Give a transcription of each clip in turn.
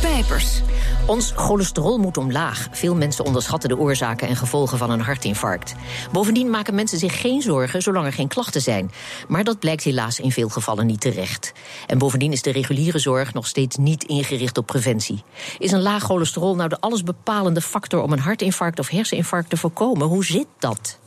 Pijpers. Ons cholesterol moet omlaag. Veel mensen onderschatten de oorzaken en gevolgen van een hartinfarct. Bovendien maken mensen zich geen zorgen zolang er geen klachten zijn. Maar dat blijkt helaas in veel gevallen niet terecht. En bovendien is de reguliere zorg nog steeds niet ingericht op preventie. Is een laag cholesterol nou de allesbepalende factor om een hartinfarct of herseninfarct te voorkomen? Hoe zit dat?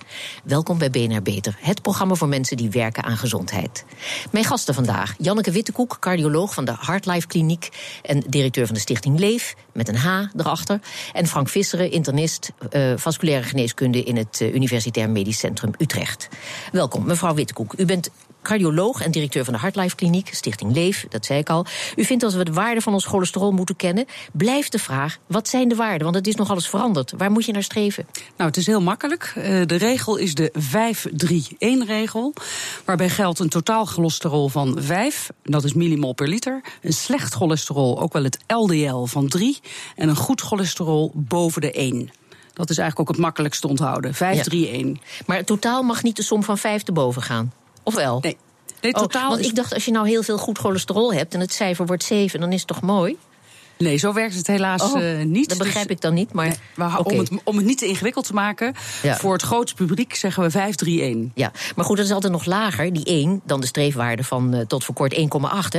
Welkom bij BNR Beter, het programma voor mensen die werken aan gezondheid. Mijn gasten vandaag: Janneke Wittekoek, cardioloog van de Heartlife Kliniek en directeur van de Stichting Leef, met een H erachter. En Frank Visseren, internist uh, vasculaire geneeskunde in het uh, Universitair Medisch Centrum Utrecht. Welkom, mevrouw Wittekoek. U bent cardioloog en directeur van de Heartlife Kliniek, Stichting Leef, dat zei ik al. U vindt dat we de waarde van ons cholesterol moeten kennen. Blijft de vraag, wat zijn de waarden? Want het is nog alles veranderd. Waar moet je naar streven? Nou, het is heel makkelijk. Uh, de regel is de 5-3-1-regel. Waarbij geldt een totaal cholesterol van 5, dat is millimol per liter. Een slecht cholesterol, ook wel het LDL, van 3. En een goed cholesterol boven de 1. Dat is eigenlijk ook het makkelijkste onthouden. 5-3-1. Ja. Maar het totaal mag niet de som van 5 te boven gaan. Of wel? Nee. Nee, totaal oh, want ik dacht, als je nou heel veel goed cholesterol hebt en het cijfer wordt 7, dan is het toch mooi? Nee, zo werkt het helaas oh, uh, niet. Dat begrijp dus, ik dan niet. Maar, nee, maar okay. om, het, om het niet te ingewikkeld te maken, ja. voor het grootste publiek zeggen we 531. Ja, maar goed, dat is altijd nog lager, die 1, dan de streefwaarde van uh, tot voor kort 1,8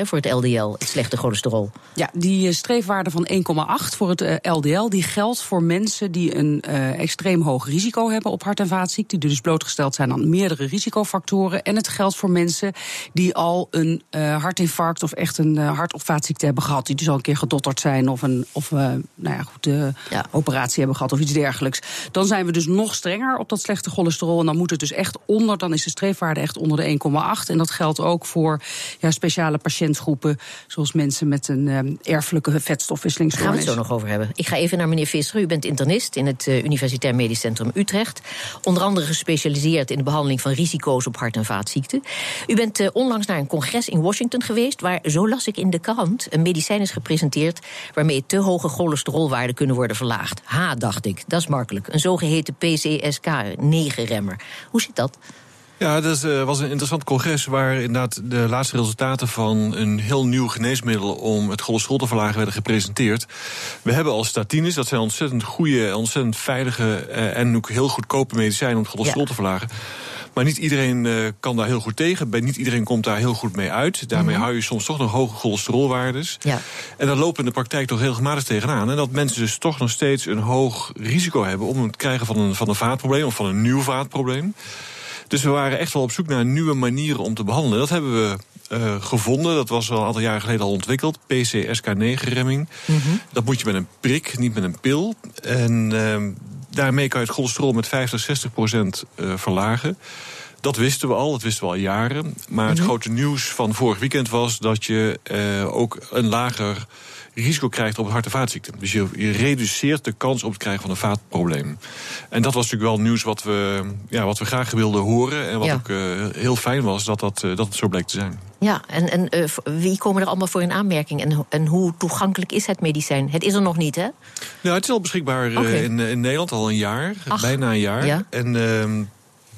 voor het LDL, het slechte cholesterol. Ja, die uh, streefwaarde van 1,8 voor het LDL, die geldt voor mensen die een extreem hoog risico hebben op hart- en vaatziekten, die dus blootgesteld zijn aan meerdere risicofactoren. En het geldt voor mensen die al een hartinfarct of echt een hart- of vaatziekte hebben gehad, die dus al een keer gedotterd zijn zijn of een of, uh, nou ja, goed, ja. operatie hebben gehad of iets dergelijks. Dan zijn we dus nog strenger op dat slechte cholesterol. En dan moet het dus echt onder, dan is de streefwaarde echt onder de 1,8. En dat geldt ook voor ja, speciale patiëntgroepen, zoals mensen met een um, erfelijke vetstofwisselingsstoornis. Daar gaan we het zo nog over hebben. Ik ga even naar meneer Visser. U bent internist in het uh, Universitair Medisch Centrum Utrecht. Onder andere gespecialiseerd in de behandeling van risico's op hart- en vaatziekten. U bent onlangs naar een congres in Washington geweest, waar, zo las ik in de krant, een medicijn is gepresenteerd waarmee te hoge cholesterolwaarden kunnen worden verlaagd. H, dacht ik, dat is makkelijk. Een zogeheten PCSK9-remmer. Hoe zit dat? Ja, dat uh, was een interessant congres waar inderdaad de laatste resultaten van een heel nieuw geneesmiddel om het cholesterol te verlagen werden gepresenteerd. We hebben al statines, dat zijn ontzettend goede, ontzettend veilige uh, en ook heel goedkope medicijnen om het cholesterol ja. te verlagen. Maar niet iedereen uh, kan daar heel goed tegen. Bij niet iedereen komt daar heel goed mee uit. Daarmee mm -hmm. hou je soms toch nog hoge cholesterolwaardes. Ja. En daar lopen in de praktijk toch regelmatig tegenaan. En dat mensen dus toch nog steeds een hoog risico hebben om het krijgen van een, van een vaatprobleem of van een nieuw vaatprobleem. Dus we waren echt wel op zoek naar nieuwe manieren om te behandelen. Dat hebben we uh, gevonden. Dat was al een aantal jaren geleden al ontwikkeld. PCSK9-remming. Mm -hmm. Dat moet je met een prik, niet met een pil. En uh, daarmee kan je het cholesterol met 50, 60 procent uh, verlagen. Dat wisten we al, dat wisten we al jaren. Maar mm -hmm. het grote nieuws van vorig weekend was dat je uh, ook een lager risico krijgt op hart- en vaatziekten. Dus je, je, reduceert de kans op het krijgen van een vaatprobleem. En dat was natuurlijk wel nieuws wat we, ja, wat we graag wilden horen. En wat ja. ook uh, heel fijn was dat, dat, uh, dat het zo bleek te zijn. Ja, en, en uh, wie komen er allemaal voor in aanmerking? En, en hoe toegankelijk is het medicijn? Het is er nog niet, hè? Nou, het is al beschikbaar okay. in, in Nederland al een jaar. Ach, bijna een jaar. Ja. En ehm,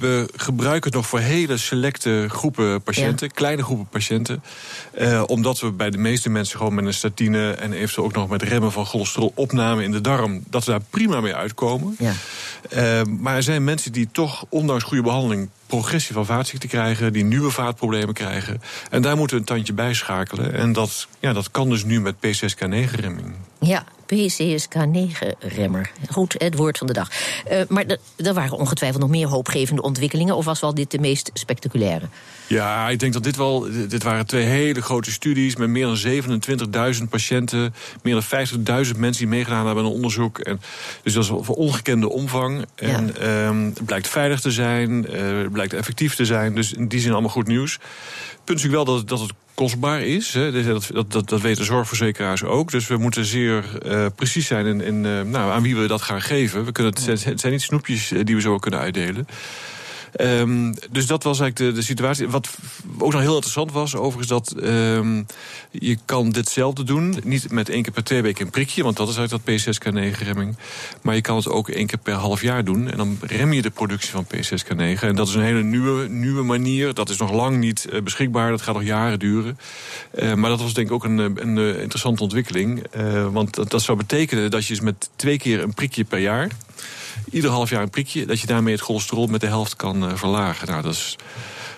we gebruiken het nog voor hele selecte groepen patiënten, ja. kleine groepen patiënten. Uh, omdat we bij de meeste mensen gewoon met een statine en eventueel ook nog met remmen van cholesterolopname in de darm, dat we daar prima mee uitkomen. Ja. Uh, maar er zijn mensen die toch, ondanks goede behandeling, progressie van vaatziekten krijgen, die nieuwe vaatproblemen krijgen. En daar moeten we een tandje bij schakelen. En dat, ja, dat kan dus nu met PCSK9-remming. Ja, PCSK9-remmer. Goed, het woord van de dag. Uh, maar er waren ongetwijfeld nog meer hoopgevende ontwikkelingen... of was wel dit de meest spectaculaire? Ja, ik denk dat dit wel... Dit waren twee hele grote studies met meer dan 27.000 patiënten... meer dan 50.000 mensen die meegedaan hebben aan een onderzoek. En, dus dat is van ongekende omvang. En ja. um, het blijkt veilig te zijn, uh, het blijkt effectief te zijn. Dus in die zin allemaal goed nieuws. Het punt is natuurlijk wel dat, dat het kostbaar is. Hè. Dat, dat, dat, weten zorgverzekeraars ook. Dus we moeten zeer uh, precies zijn in, in uh, nou, aan wie we dat gaan geven. We kunnen het, het zijn niet snoepjes die we zo kunnen uitdelen. Ehm, dus dat was eigenlijk de, de situatie. Wat ook nog heel interessant was, overigens, dat um, je kan ditzelfde doen. Niet met één keer per twee weken een prikje, want dat is eigenlijk dat P6K9-remming. Maar je kan het ook één keer per half jaar doen. En dan rem je de productie van P6K9. En dat is een hele nieuwe, nieuwe manier. Dat is nog lang niet uh, beschikbaar. Dat gaat nog jaren duren. Uh, maar dat was denk ik ook een, een, een interessante ontwikkeling. Want dat, dat zou betekenen dat je dus met twee keer een prikje per jaar ieder half jaar een prikje, dat je daarmee het cholesterol met de helft kan uh, verlagen. Nou, dat is.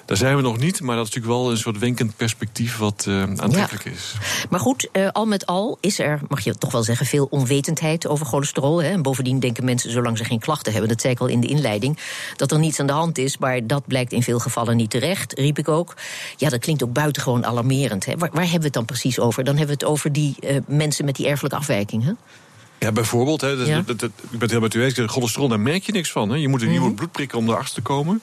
Daar zijn we nog niet, maar dat is natuurlijk wel een soort wenkend perspectief wat uh, aantrekkelijk ja. is. Maar goed, uh, al met al is er, mag je toch wel zeggen, veel onwetendheid over cholesterol. Hè? En bovendien denken mensen, zolang ze geen klachten hebben, dat zei ik al in de inleiding, dat er niets aan de hand is. Maar dat blijkt in veel gevallen niet terecht, riep ik ook. Ja, dat klinkt ook buitengewoon alarmerend. Hè? Waar, waar hebben we het dan precies over? Dan hebben we het over die mensen met die erfelijke afwijking. Ja, bijvoorbeeld. Hè, dat, ja. dat, dat, ik ben het heel met u eens. Cholesterol, daar merk je niks van. Hè. Je moet een nieuwe mm. bloed prikken om erachter te komen.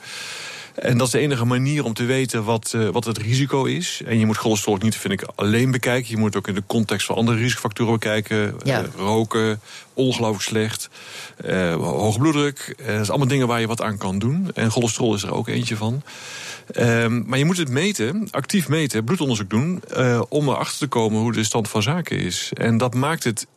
En dat is de enige manier om te weten wat, uh, wat het risico is. En je moet cholesterol niet, vind ik, alleen bekijken. Je moet het ook in de context van andere risicofactoren bekijken. Ja. Uh, roken, ongelooflijk slecht, uh, hoge bloeddruk. dat zijn allemaal dingen waar je wat aan kan doen. En cholesterol is er ook eentje van. Um, maar je moet het meten, actief meten, bloedonderzoek doen... om erachter te komen hoe de stand van zaken is. En dat maakt het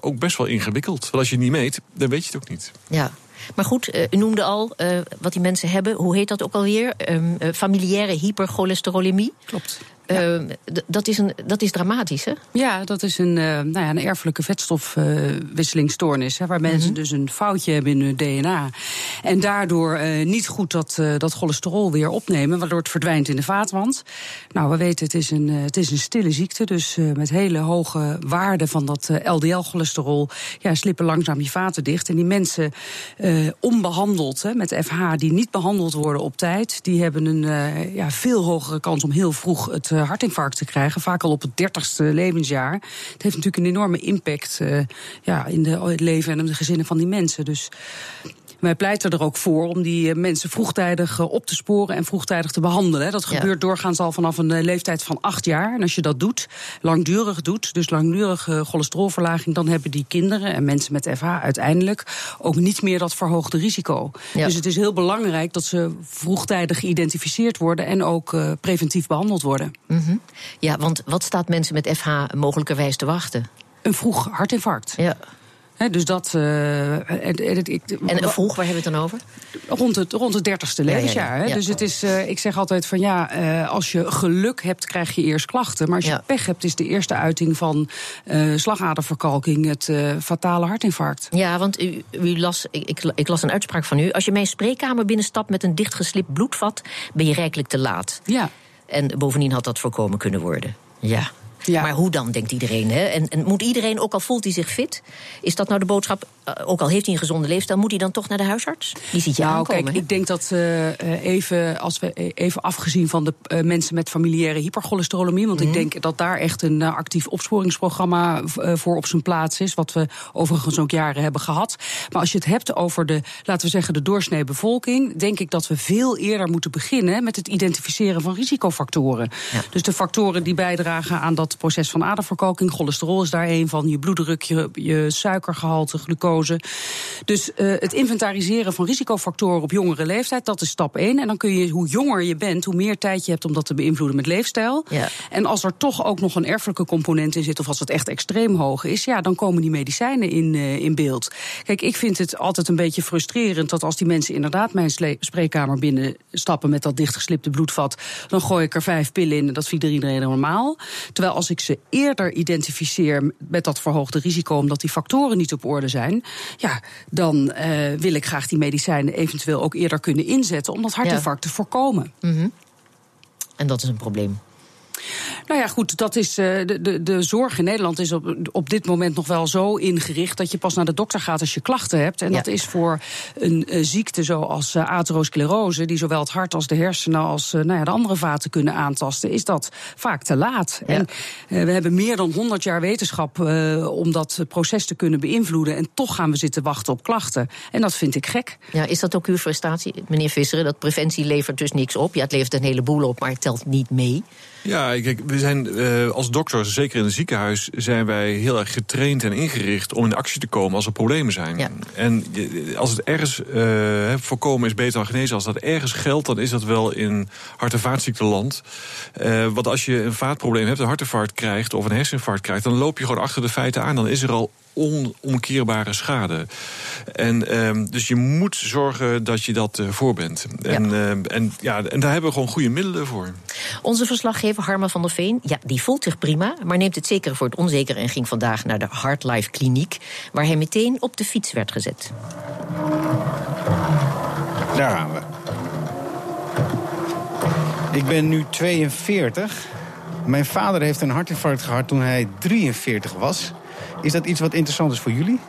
ook best wel ingewikkeld. Want als je het niet meet, dan weet je het ook niet. Ja. Maar goed, uh, u noemde al uh, wat die mensen hebben. Hoe heet dat ook alweer? Um, uh, familiaire hypercholesterolemie. Klopt. Ja. Uh, dat, is een, dat is dramatisch, hè? Ja, dat is een, uh, nou ja, een erfelijke vetstofwisselingstoornis. Uh, waar mensen mm -hmm. dus een foutje hebben in hun DNA. En daardoor uh, niet goed dat, uh, dat cholesterol weer opnemen, waardoor het verdwijnt in de vaatwand. Nou, we weten, het is een, uh, het is een stille ziekte. Dus met hele hoge waarden van dat LDL-cholesterol ja, slippen langzaam je vaten dicht. En die mensen onbehandeld hè, met FH, die niet behandeld worden op tijd, die hebben een ja, veel hogere kans om heel vroeg het hartinfarct te krijgen. Vaak al op het dertigste levensjaar. Het heeft natuurlijk een enorme impact ja, in de, het leven en de gezinnen van die mensen. Dus wij pleiten er ook voor om die mensen vroegtijdig op te sporen en vroegtijdig te behandelen. Dat gebeurt ja. doorgaans al vanaf een leeftijd van acht jaar. En als je dat doet, langdurig doet, dus langdurige cholesterolverlaging, dan hebben die kinderen en mensen met FH uiteindelijk ook niet meer dat verhoogde risico. Ja. Dus het is heel belangrijk dat ze vroegtijdig geïdentificeerd worden en ook uh, preventief behandeld worden. Mm -hmm. Ja, want wat staat mensen met FH mogelijkerwijs te wachten? Een vroeg hartinfarct. Ja. He, dus dat. Uh, en, en, en vroeg, waar hebben we het dan over? Rond het, rond het dertigste levensjaar. Ja, ja, ja. Dus het is, uh, ik zeg altijd van ja, uh, als je geluk hebt, krijg je eerst klachten. Maar als je pech hebt, is de eerste uiting van slagaderverkalking het fatale hartinfarct. Ja, want u, u las, ik, ik, las een uitspraak van u. Als je mijn spreekkamer binnenstapt met een dichtgeslipt bloedvat, ben je rijkelijk te laat. Ja. En bovendien had dat voorkomen kunnen worden. Ja. Ja. Maar hoe dan, denkt iedereen? Hè? En, en, moet iedereen, ook al voelt hij zich fit, is dat nou de boodschap? Uh, ook al heeft hij een gezonde leefstijl, moet hij dan toch naar de huisarts? Die ziet je nou, aankomen. Kijk, ik denk dat uh, even, als we even afgezien van de uh, mensen met familiaire hypercholesterolemie, want mm. ik denk dat daar echt een actief opsporingsprogramma voor op zijn plaats is, wat we overigens ook jaren hebben gehad. Maar als je het hebt over de, laten we zeggen, de doorsnee bevolking, denk ik dat we veel eerder moeten beginnen met het identificeren van risicofactoren. Ja. Dus de factoren die bijdragen aan dat proces van aderverkalking. Cholesterol is daar een van. Je bloeddruk, je, je suikergehalte, glucose. Dus uh, het inventariseren van risicofactoren op jongere leeftijd, dat is stap 1. En dan kun je, hoe jonger je bent, hoe meer tijd je hebt om dat te beïnvloeden met leefstijl. Ja. En als er toch ook nog een erfelijke component in zit, of als het echt extreem hoog is, ja, dan komen die medicijnen in, uh, in beeld. Kijk, ik vind het altijd een beetje frustrerend dat als die mensen inderdaad mijn spreekkamer binnenstappen met dat dichtgeslipte bloedvat, dan gooi ik er vijf pillen in en dat vindt iedereen normaal. Terwijl als ik ze eerder identificeer met dat verhoogde risico, omdat die factoren niet op orde zijn, ja, dan uh, wil ik graag die medicijnen eventueel ook eerder kunnen inzetten om dat hartinfarct ja. te voorkomen. Mm -hmm. En dat is een probleem. Nou ja, goed, dat is, uh, de, de, de zorg in Nederland is op, op dit moment nog wel zo ingericht dat je pas naar de dokter gaat als je klachten hebt. En ja. dat is voor een uh, ziekte zoals uh, atherosclerose, die zowel het hart als de hersenen als nou ja, de andere vaten kunnen aantasten, is dat vaak te laat. Ja. En we hebben meer dan 100 jaar wetenschap om dat proces te kunnen beïnvloeden. En toch gaan we zitten wachten op klachten. En dat vind ik gek. Ja, is dat ook uw frustratie, meneer Visseren? Dat preventie levert dus niks op. Ja, het levert een heleboel op, maar het telt niet mee. Ja, kijk, we zijn uh, als dokters, zeker in het ziekenhuis, zijn wij heel erg getraind en ingericht om in actie te komen als er problemen zijn. Ja. En als het ergens uh, voorkomen is beter dan genezen, als dat ergens geldt, dan is dat wel in hart- en vaatziekteland. Uh, want als je een vaatprobleem hebt, een hartinfarct krijgt of een herseninfarct krijgt, dan loop je gewoon achter de feiten aan. Dan is er al onomkeerbare schade. En ehm, dus je moet zorgen dat je dat uh, voor bent. En, ja. Uh, en, ja, en daar hebben we gewoon goede middelen voor. Onze verslaggever Harma van der Veen, ja, die voelt zich prima, maar neemt het zeker voor het onzeker en ging vandaag naar de Heartlife Kliniek, waar hij meteen op de fiets werd gezet. Daar gaan we. Ik ben nu 42. Mijn vader heeft een hartinfarct gehad toen hij 43 was. Is dat iets wat interessant is voor jullie?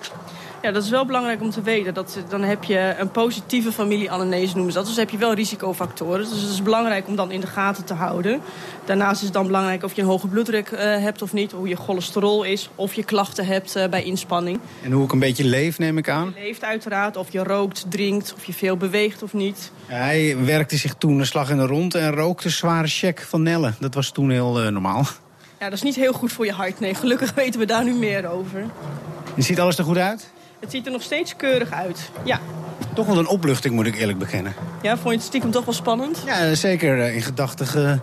Ja, dat is wel belangrijk om te weten. Dat, dan heb je een positieve familieanamnese noemen ze dat. Dus heb je wel risicofactoren. Dus het is belangrijk om dan in de gaten te houden. Daarnaast is het dan belangrijk of je een hoge bloeddruk uh, hebt of niet. Hoe je cholesterol is. Of je klachten hebt uh, bij inspanning. En hoe ik een beetje leef, neem ik aan? Je leeft uiteraard. Of je rookt, drinkt. Of je veel beweegt of niet. Ja, hij werkte zich toen een slag in de rond en rookte zware check van Nelle. Dat was toen heel uh, normaal. Ja, dat is niet heel goed voor je hart. Nee, gelukkig weten we daar nu meer over. Je ziet alles er goed uit? Het ziet er nog steeds keurig uit, ja. Toch wel een opluchting, moet ik eerlijk bekennen. Ja, vond je het stiekem toch wel spannend? Ja, zeker in gedachten uh,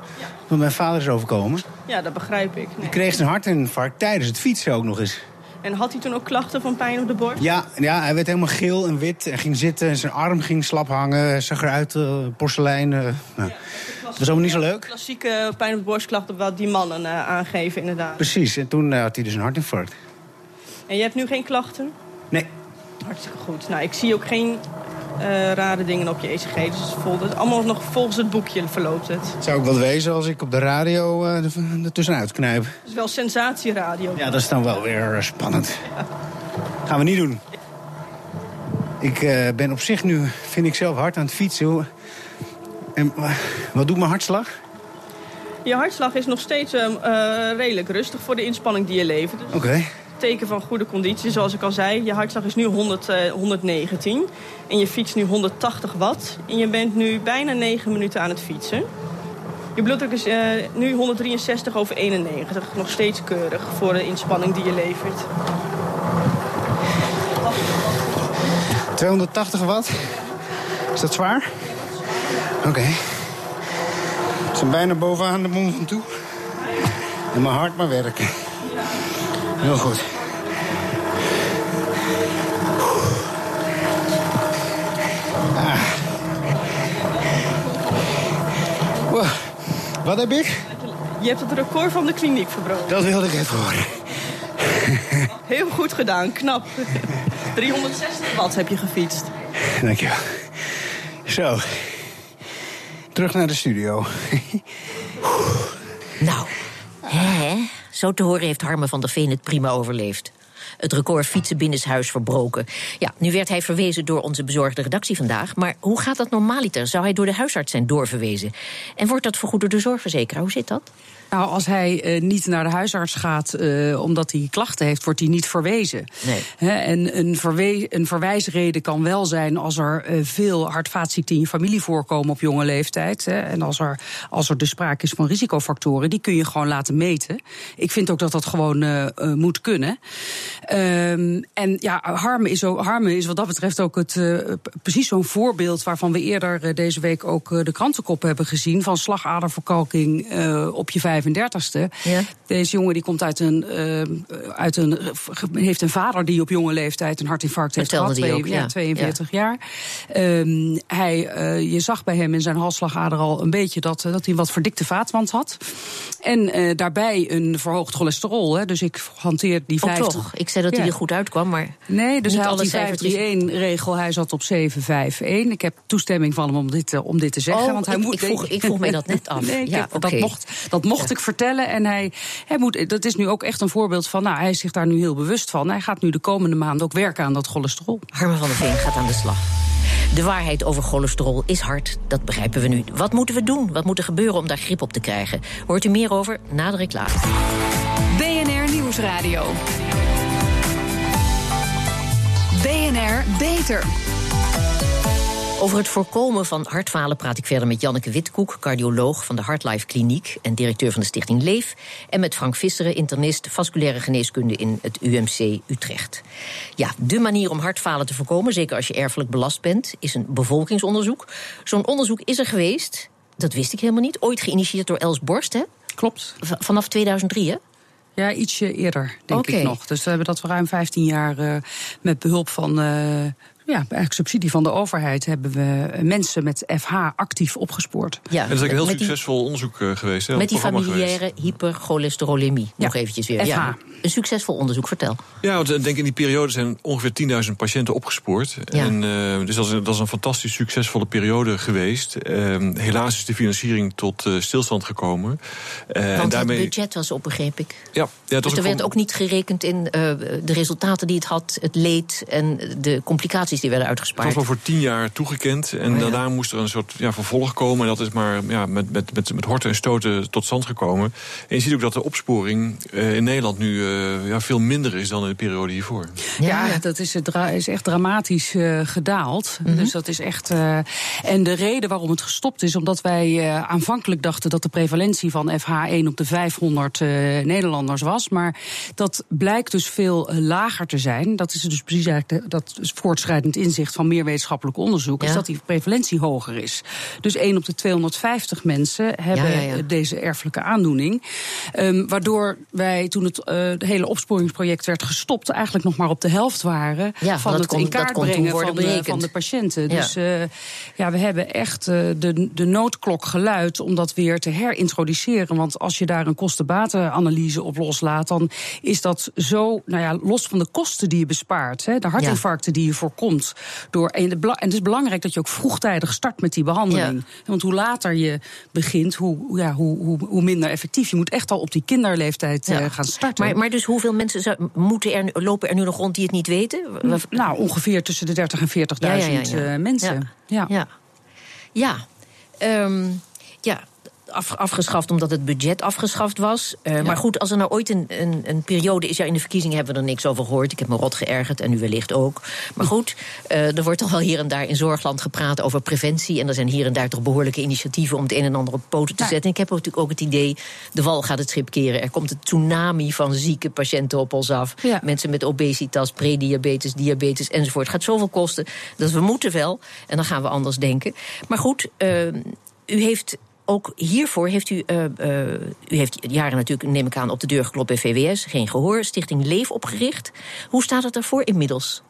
ja. mijn vader is overkomen. Ja, dat begrijp ik. Nee. Kreeg zijn hartinfarct tijdens het fietsen ook nog eens. En had hij toen ook klachten van pijn op de borst? Ja, ja hij werd helemaal geel en wit en ging zitten. En zijn arm ging slap hangen. Zag eruit, uh, porselein. Uh, nou. Dat was allemaal niet zo leuk. Klassieke pijn op de borstklachten wat die mannen uh, aangeven, inderdaad. Precies, en toen had hij dus een hartinfarct. En je hebt nu geen klachten? Nee. Hartstikke goed. Nou, ik zie ook geen uh, rare dingen op je ECG. Dus het, vol, het allemaal nog volgens het boekje verloopt het. Het zou ook wel wezen als ik op de radio uh, er tussenuit knijp. Het is wel sensatieradio. Ja, dat is dan wel weer spannend. Ja. Gaan we niet doen. Ik uh, ben op zich nu, vind ik zelf, hard aan het fietsen. En wat doet mijn hartslag? Je hartslag is nog steeds uh, redelijk rustig voor de inspanning die je levert. Dus Oké. Okay. Teken van goede conditie, zoals ik al zei. Je hartslag is nu 100, uh, 119 en je fietst nu 180 watt. En je bent nu bijna 9 minuten aan het fietsen. Je bloeddruk is uh, nu 163 over 91. Nog steeds keurig voor de inspanning die je levert. 280 watt? Is dat zwaar? Oké. Okay. Zijn bijna bovenaan de mond van toe. En mijn hart maar werken. Heel goed. Ah. Wow. Wat heb ik? Je hebt het record van de kliniek verbroken. Dat wilde ik even horen. Heel goed gedaan, knap. 360 watt heb je gefietst. Dankjewel. Zo. Terug naar de studio. nou, hè? Zo te horen heeft Harme van der Veen het prima overleefd. Het record fietsen binnenshuis verbroken. Ja, nu werd hij verwezen door onze bezorgde redactie vandaag. Maar hoe gaat dat normaliter? Zou hij door de huisarts zijn doorverwezen? En wordt dat vergoed door de zorgverzekeraar? Hoe zit dat? Nou, als hij uh, niet naar de huisarts gaat uh, omdat hij klachten heeft, wordt hij niet verwezen. Nee. He, en een, verwe een, verwijsreden kan wel zijn als er uh, veel hart-vaatziekten in je familie voorkomen op jonge leeftijd. He, en als er, als er dus sprake is van risicofactoren, die kun je gewoon laten meten. Ik vind ook dat dat gewoon moet kunnen. Um, en ja, Harme is, ook, is wat dat betreft ook het, precies zo'n voorbeeld waarvan we eerder deze week ook de krantenkop hebben gezien van slagaderverkalking op je 35ste. Ja. Deze jongen die komt uit een, uit een. heeft een vader die op jonge leeftijd een hartinfarct heeft gehad. Die ook, ja, 42 ja. jaar. Um, hij, je zag bij hem in zijn halsslagader al een beetje dat, dat hij een wat verdikte vaatwand had. En daarbij een verhoogd cholesterol. Hè. Dus ik hanteer die 50. Ook toch? Ik zei dat hij er goed uitkwam, maar. Nee, dus niet hij had die alle 531-regel. Hij zat op 751. Ik heb toestemming van hem om dit, om dit te zeggen. Oh, want hij ik, moet, ik, vroeg, ik vroeg mij dat net af. nee, ja, okay. dat mocht, dat mocht ja. ik vertellen. En hij, hij moet, dat is nu ook echt een voorbeeld van, nou, hij is zich daar nu heel bewust van. Hij gaat nu de komende maanden ook werken aan dat cholesterol. Harmen van der Veen gaat aan de slag. De waarheid over cholesterol is hard, dat begrijpen we nu. Wat moeten we doen? Wat moet er gebeuren om daar grip op te krijgen? Hoort u meer over na de reclame. BNR Nieuwsradio. BNR Beter. Over het voorkomen van hartfalen praat ik verder met Janneke Witkoek, cardioloog van de Heartlife Kliniek en directeur van de Stichting Leef. En met Frank Visseren, internist vasculaire geneeskunde in het UMC Utrecht. Ja, de manier om hartfalen te voorkomen, zeker als je erfelijk belast bent, is een bevolkingsonderzoek. Zo'n onderzoek is er geweest, dat wist ik helemaal niet, ooit geïnitieerd door Els Borst, hè? Klopt. vanaf 2003, hè? Ja, ietsje eerder, denk ik nog. Dus we hebben dat ruim 15 jaar uh, met behulp van uh, ja, eigenlijk subsidie van de overheid hebben we mensen met FH actief opgespoord. Ja, en dat is een heel succesvol onderzoek uh, geweest. Hè, met die familiaire hypercholesterolemie. Nog eventjes weer. FH. Ja, een succesvol onderzoek, vertel. Ja, want ik denk in die periode zijn ongeveer 10.000 patiënten opgespoord. Ja. En, uh, dus dat is, een, dat is, een, fantastisch succesvolle periode geweest. Uh, helaas is de financiering tot uh, stilstand gekomen. want en daarmee... het budget was op, begreep ik. Ja, ja dus er werd ook niet gerekend in de resultaten die het had, het leed en de complicaties die werden uitgespaard. Het was wel voor tien jaar toegekend. En oh, daarna moest er een soort ja, vervolg komen. En dat is maar ja, met, met, met, met horten en stoten tot stand gekomen. En je ziet ook dat de opsporing uh, in Nederland nu uh, ja, veel minder is dan in de periode hiervoor. Ja, ja dat is, is echt dramatisch uh, gedaald. Mm -hmm. Dus dat is echt. en de reden waarom het gestopt is, omdat wij aanvankelijk dachten dat de prevalentie van FH1 op de 500 Nederlanders was. Maar dat blijkt dus veel lager te zijn. Dat is dus precies eigenlijk dat is inzicht van meer wetenschappelijk onderzoek, is dat die prevalentie hoger is. Dus 1 op de 250 mensen hebben ja, deze erfelijke aandoening. Um, waardoor wij toen het, uh, hele opsporingsproject werd gestopt, eigenlijk nog maar op de helft waren van het kon, in kaart brengen van de, van de, patiënten. Dus uh, ja, we hebben echt uh, de, de noodklok geluid om dat weer te herintroduceren. Want als je daar een kostenbatenanalyse op loslaat, dan is dat zo, nou ja, los van de kosten die je bespaart, hè, de hartinfarcten die je voorkomt door, en, het is belangrijk dat je ook vroegtijdig start met die behandeling. Want hoe later je begint, hoe, ja, hoe, hoe, hoe, minder effectief. Je moet echt al op die kinderleeftijd uh, gaan starten. Maar, maar dus hoeveel mensen zou, moeten er, lopen er nu nog rond die het niet weten? Nou, ongeveer tussen de 30 en 40.000 uh, mensen. Ja. Ja. Ja. Um, ja af, afgeschaft omdat het budget afgeschaft was. Uh, Maar goed, als er nou ooit een, een, een, periode is... ja, in de verkiezingen hebben we er niks over gehoord. Ik heb me rot geërgerd en u wellicht ook. Maar goed, uh, er wordt toch wel hier en daar in Zorgland gepraat over preventie... en er zijn hier en daar toch behoorlijke initiatieven... om het een en ander op poten te zetten. En ik heb natuurlijk ook het idee, de wal gaat het schip keren. Er komt een tsunami van zieke patiënten op ons af. Ja. Mensen met obesitas, prediabetes, diabetes enzovoort. Het gaat zoveel kosten dat we moeten wel. En dan gaan we anders denken. Maar goed, uh, u heeft ook hiervoor heeft u, uh, uh, u heeft jaren natuurlijk, neem ik aan, op de deur geklopt bij VWS, geen gehoor, Stichting Leef opgericht. Hoe staat het ervoor inmiddels?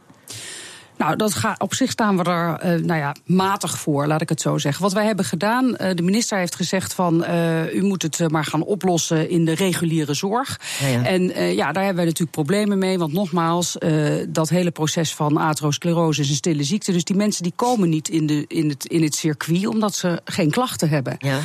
Nou, dat op zich staan we er uh, nou ja, matig voor, laat ik het zo zeggen. Wat wij hebben gedaan, uh, de minister heeft gezegd van... Uh, u moet het maar gaan oplossen in de reguliere zorg. Ja, ja. En ja, daar hebben wij natuurlijk problemen mee. Want nogmaals, dat hele proces van atherosclerose is een stille ziekte. Dus die mensen die komen niet in, de, in, het, in het circuit... omdat ze geen klachten hebben. Ja.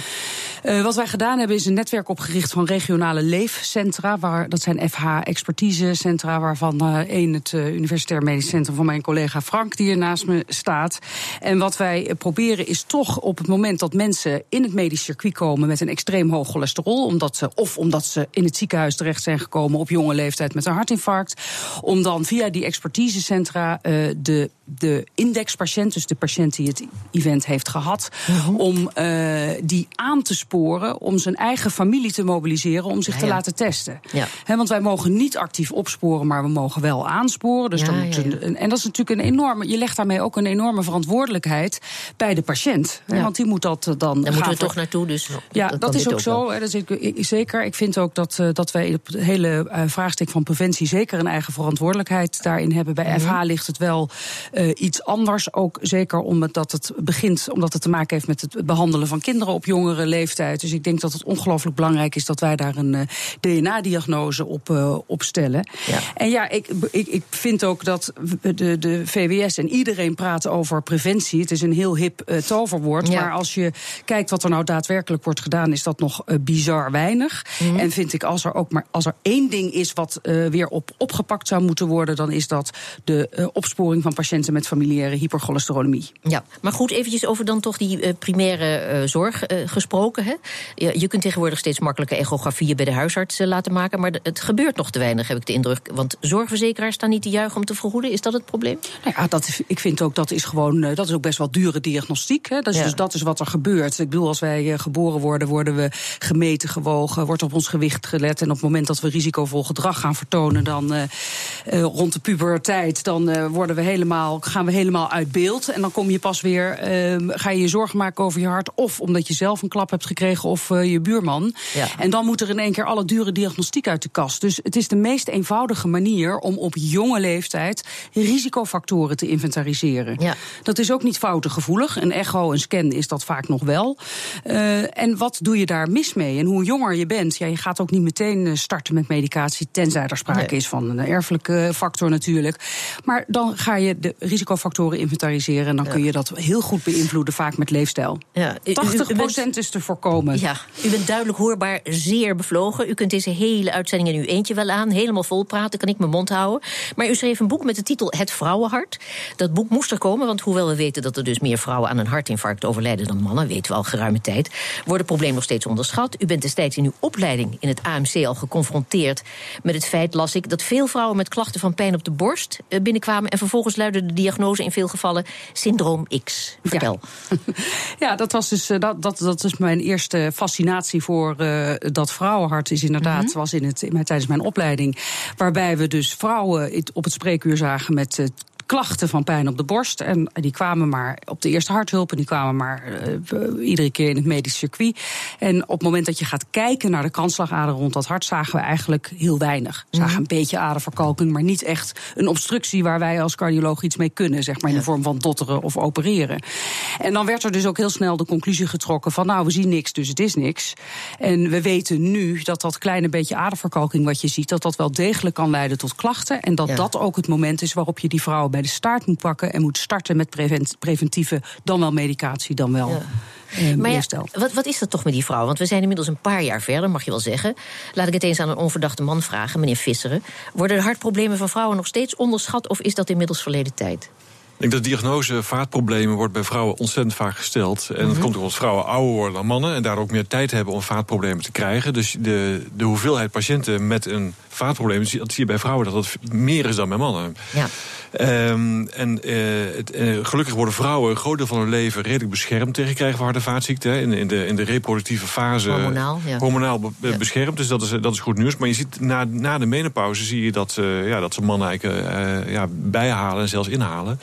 Uh, wat wij gedaan hebben is een netwerk opgericht van regionale leefcentra. Waar, dat zijn FH-expertisecentra, waarvan uh, één het uh, Universitair Medisch Centrum van mijn collega Frank, die hier naast me staat. En wat wij proberen is toch op het moment dat mensen in het medisch circuit komen met een extreem hoog cholesterol, omdat ze, of omdat ze in het ziekenhuis terecht zijn gekomen op jonge leeftijd met een hartinfarct, om dan via die expertisecentra de de indexpatiënt, dus de patiënt die het event heeft gehad, uh-huh. om uh, die aan te sporen, om zijn eigen familie te mobiliseren, om zich ja, te ja. laten testen. Ja. He, want wij mogen niet actief opsporen, maar we mogen wel aansporen. Dus dan moet een, en dat is natuurlijk een enorme, je legt daarmee ook een enorme verantwoordelijkheid bij de patiënt. Want die moet dat dan. Daar moeten we toch naartoe, dus. Ja, dat, dat is ook, ook zo. Is ik, zeker. Ik vind ook dat, uh, dat wij op het hele uh, vraagstuk van preventie zeker een eigen verantwoordelijkheid daarin hebben. Bij FH mhm. ligt het wel uh, iets anders. Ook zeker omdat het begint, omdat het te maken heeft met het behandelen van kinderen op jongere leeftijd. Dus ik denk dat het ongelooflijk belangrijk is dat wij daar een uh, DNA-diagnose op, op stellen. Ja. En ja, ik, ik, ik vind ook dat de, de VWS en iedereen praten over preventie. Het is een heel hip uh, toverwoord. Ja. Maar als je kijkt wat er nou daadwerkelijk wordt gedaan, is dat nog bizar weinig. Mm. En vind ik als er ook maar als er één ding is wat weer op, opgepakt zou moeten worden, dan is dat de opsporing van patiënten met familiaire hypercholesterolemie. Ja, maar goed, eventjes over dan toch die primaire zorg gesproken. Hè? Je, je kunt tegenwoordig steeds makkelijke echografieën bij de huisarts eh, laten maken. Maar het gebeurt nog te weinig, heb ik de indruk. Want zorgverzekeraars staan niet te juichen om te vergoeden. Is dat het probleem? Nou ja, dat, ik vind ook dat is gewoon dat is ook best wel dure diagnostiek. Hè? Dat is, Dus dat is wat er gebeurt. Ik bedoel, als wij geboren worden, worden we gemeten, gewogen, wordt op ons gewicht gelet. En op het moment dat we risicovol gedrag gaan vertonen, dan uh, rond de puberteit, dan worden we helemaal, gaan we helemaal uit beeld. En dan kom je pas weer, uh, ga je je zorgen maken over je hart. Of omdat je zelf een klap hebt gekregen of je buurman. Ja. En dan moet er in één keer alle dure diagnostiek uit de kast. Dus het is de meest eenvoudige manier om op jonge leeftijd risicofactoren te inventariseren. Ja. Dat is ook niet foutengevoelig. Een echo, een scan is dat vaak nog wel. Uh, en wat doe je daar mis mee? En hoe jonger je bent, ja, je gaat ook niet meteen starten met medicatie, tenzij er sprake nee. is van een erfelijke factor natuurlijk. Maar dan ga je de risicofactoren inventariseren en dan kun je dat heel goed beïnvloeden, vaak met leefstijl. Ja, 80% bent, is te voorkomen. Ja, u bent duidelijk hoorbaar zeer bevlogen. U kunt deze hele uitzending in uw eentje wel aan. Helemaal vol praten, kan ik mijn mond houden. Maar u schreef een boek met de titel Het Vrouwenhart. Dat boek moest er komen, want hoewel we weten dat er dus meer vrouwen aan een hartinfarct overlijden dan mannen, weten we al geruime tijd, wordt het probleem nog steeds onderschat. U bent destijds in uw opleiding in het AMC al geconfronteerd met het feit, las ik, dat veel vrouwen met klachten van pijn op de borst eh, binnenkwamen en vervolgens luidde de diagnose in veel gevallen syndroom X. Vertel. Ja, ja dat was dus eh, dat, dat, dat is mijn eerste fascinatie voor uh, dat vrouwenhart. Is inderdaad, mm -hmm. was in het, in, tijdens mijn opleiding. Waarbij we dus vrouwen op het spreekuur zagen met klachten van pijn op de borst. En die kwamen maar op de eerste harthulp en die kwamen maar uh, iedere keer in het medisch circuit. En op het moment dat je gaat kijken naar de kransslagader rond dat hart, zagen we eigenlijk heel weinig. We zagen een beetje aderverkalking, maar niet echt een obstructie waar wij als cardioloog iets mee kunnen, zeg maar in de vorm van dotteren of opereren. En dan werd er dus ook heel snel de conclusie getrokken van nou, we zien niks, dus het is niks. En we weten nu dat dat kleine beetje aderverkalking wat je ziet, dat dat wel degelijk kan leiden tot klachten. En dat ja. dat ook het moment is waarop je die vrouwen bij de staart moet pakken en moet starten met preventieve, dan wel medicatie, dan wel. Ja. Uh, maar ja, wat, wat is dat toch met die vrouw? Want we zijn inmiddels een paar jaar verder, mag je wel zeggen. Laat ik het eens aan een onverdachte man vragen, meneer Visseren. Worden de hartproblemen van vrouwen nog steeds onderschat of is dat inmiddels verleden tijd? Ik denk dat de diagnose vaatproblemen wordt bij vrouwen ontzettend vaak gesteld. En dat mm -hmm. komt omdat vrouwen ouder worden dan mannen en daardoor ook meer tijd hebben om vaatproblemen te krijgen. Dus de, de hoeveelheid patiënten met een vaatprobleem, dat zie je bij vrouwen dat dat meer is dan bij mannen. Ja. Um, en uh, het, uh, gelukkig worden vrouwen een groot deel van hun leven redelijk beschermd tegen krijgen van en vaatziekten. In, in, de, in de reproductieve fase hormonaal, ja. hormonaal be, ja. beschermd. Dus dat is, dat is goed nieuws. Maar je ziet na, na de menopauze zie je dat, uh, ja, dat ze mannen eigenlijk ja, bijhalen en zelfs inhalen.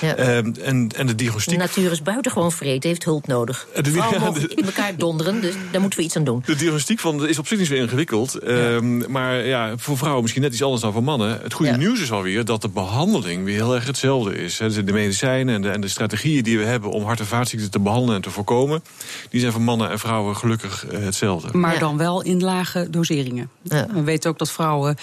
Ja. Um, en, en de diagnostiek. De natuur is buitengewoon vreed, heeft hulp nodig. De, Vrouwen de, in elkaar donderen, dus daar moeten we iets aan doen. De diagnostiek van is op zich niet zo ingewikkeld. Um, maar ja, voor vrouwen misschien net iets anders dan voor mannen. Het goede nieuws is alweer dat de behandeling weer heel erg hetzelfde is. Dus de medicijnen en de, en de strategieën die we hebben om hart- en vaatziekten te behandelen en te voorkomen, die zijn voor mannen en vrouwen gelukkig uh, hetzelfde. Maar ja. dan wel in lage doseringen. Ja. We weten ook dat vrouwen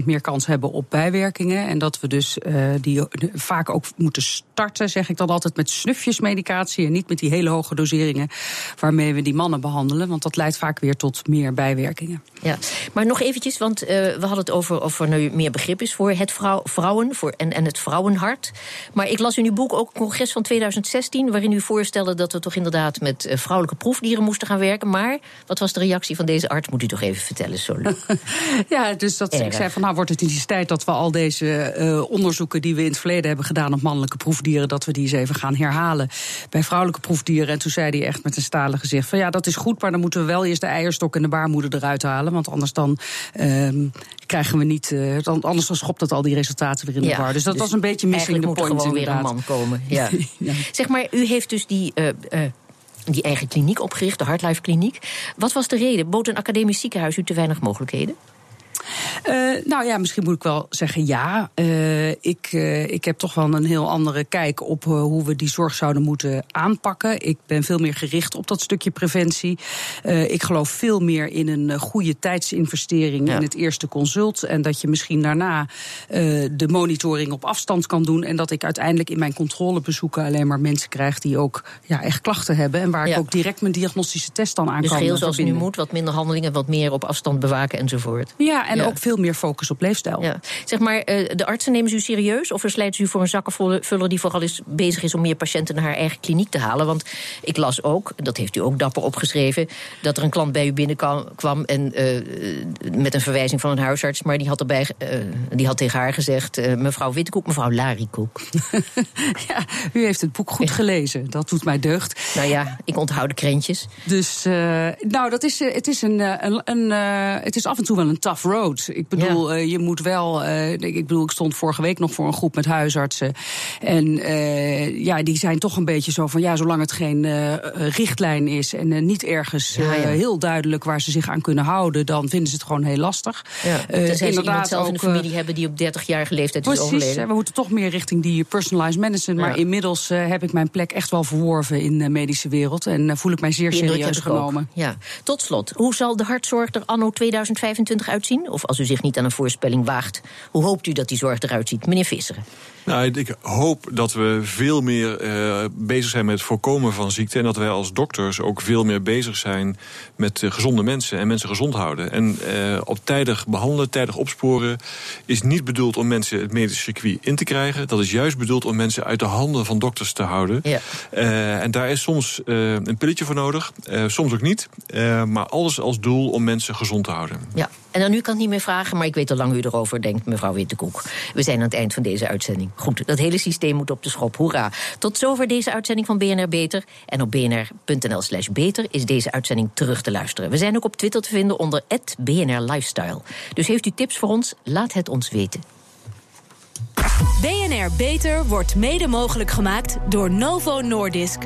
60% meer kans hebben op bijwerkingen. En dat we dus uh, die vaak ook moeten starten, zeg ik dan altijd, met snufjesmedicatie en niet met die hele hoge doseringen waarmee we die mannen behandelen. Want dat leidt vaak weer tot meer bijwerkingen. Ja, maar nog eventjes, want uh, we hadden het over of er nu meer begrip is voor het vrouw, vrouwen voor, en, en het vrouwenhart. Maar ik las in uw boek ook een congres van 2016, waarin u voorstelde dat we toch inderdaad met uh, vrouwelijke proefdieren moesten gaan werken. Maar wat was de reactie van deze arts? Moet u toch even vertellen, sorry. ja, dus dat Erg. ik zei van nou wordt het in die tijd dat we al deze uh, onderzoeken die we in het verleden hebben gedaan op mannelijke proefdieren, dat we die eens even gaan herhalen bij vrouwelijke proefdieren. En toen zei hij echt met een stalen gezicht van ja, dat is goed, maar dan moeten we wel eerst de eierstok en de baarmoeder eruit halen. Want anders dan um, krijgen we niet. Uh, dan, anders dan schopt dat al die resultaten weer in ja, de war. Dus dat dus was een beetje missing the point. Er gewoon weer een man komen. Ja. ja. Zeg maar, u heeft dus die. Uh, uh, die eigen kliniek opgericht, de Hartlife Kliniek. Wat was de reden? Bood een academisch ziekenhuis u te weinig mogelijkheden? Uh, nou ja, misschien moet ik wel zeggen ja. Uh, ik, uh, ik heb toch wel een heel andere kijk op hoe we die zorg zouden moeten aanpakken. Ik ben veel meer gericht op dat stukje preventie. ik geloof veel meer in een goede tijdsinvestering ja. in het eerste consult. En dat je misschien daarna de monitoring op afstand kan doen. En dat ik uiteindelijk in mijn controlebezoeken alleen maar mensen krijg die ook ja, echt klachten hebben. En waar ja. ik ook direct mijn diagnostische test dan aan dus kan Dus geheel zoals nu moet, wat minder handelingen, wat meer op afstand bewaken enzovoort. Ja, en En ook veel meer focus op leefstijl. Ja. Zeg maar, de artsen nemen ze u serieus? Of verslijten ze u voor een zakkenvuller die vooral is bezig is om meer patiënten naar haar eigen kliniek te halen? Want ik las ook, dat heeft u ook dapper opgeschreven, dat er een klant bij u binnenkwam en met een verwijzing van een huisarts, maar die had, erbij, die had tegen haar gezegd: mevrouw Wittekoek, mevrouw Larikoek. ja, u heeft het boek goed gelezen. Dat doet mij deugd. Nou ja, ik onthoud de krentjes. Dus, nou, dat is, het, is een, een, een het is af en toe wel een tough road. Ik bedoel, ja. uh, je moet wel. ik bedoel, ik stond vorige week nog voor een groep met huisartsen. En ja, die zijn toch een beetje zo van: ja, zolang het geen richtlijn is en niet ergens ja, ja. heel duidelijk waar ze zich aan kunnen houden, dan vinden ze het gewoon heel lastig. Ja. Tenzij ze iemand zelf ook, in de familie hebben die op 30-jarige leeftijd precies, is overleden. We moeten toch meer richting die personalized medicine. Maar inmiddels heb ik mijn plek echt wel verworven in de medische wereld. En voel ik mij zeer serieus genomen. Ja. Tot slot, hoe zal de hartzorg er anno 2025 uitzien? Of als u zich niet aan een voorspelling waagt, hoe hoopt u dat die zorg eruit ziet? Meneer Visseren. Nou, ik hoop dat we veel meer uh, bezig zijn met het voorkomen van ziekte. En dat wij als dokters ook veel meer bezig zijn met uh, gezonde mensen en mensen gezond houden. En uh, op tijdig behandelen, tijdig opsporen is niet bedoeld om mensen het medische circuit in te krijgen. Dat is juist bedoeld om mensen uit de handen van dokters te houden. Ja. en daar is soms een pilletje voor nodig, soms ook niet. maar alles als doel om mensen gezond te houden. Ja. En dan nu kan ik niet meer vragen, maar ik weet al lang u erover denkt, mevrouw Wittekoek. We zijn aan het eind van deze uitzending. Goed, dat hele systeem moet op de schop. Hoera. Tot zover deze uitzending van BNR Beter. En op bnr.nl slash beter is deze uitzending terug te luisteren. We zijn ook op Twitter te vinden onder BNR Lifestyle. Dus heeft u tips voor ons? Laat het ons weten. BNR Beter wordt mede mogelijk gemaakt door Novo Nordisk.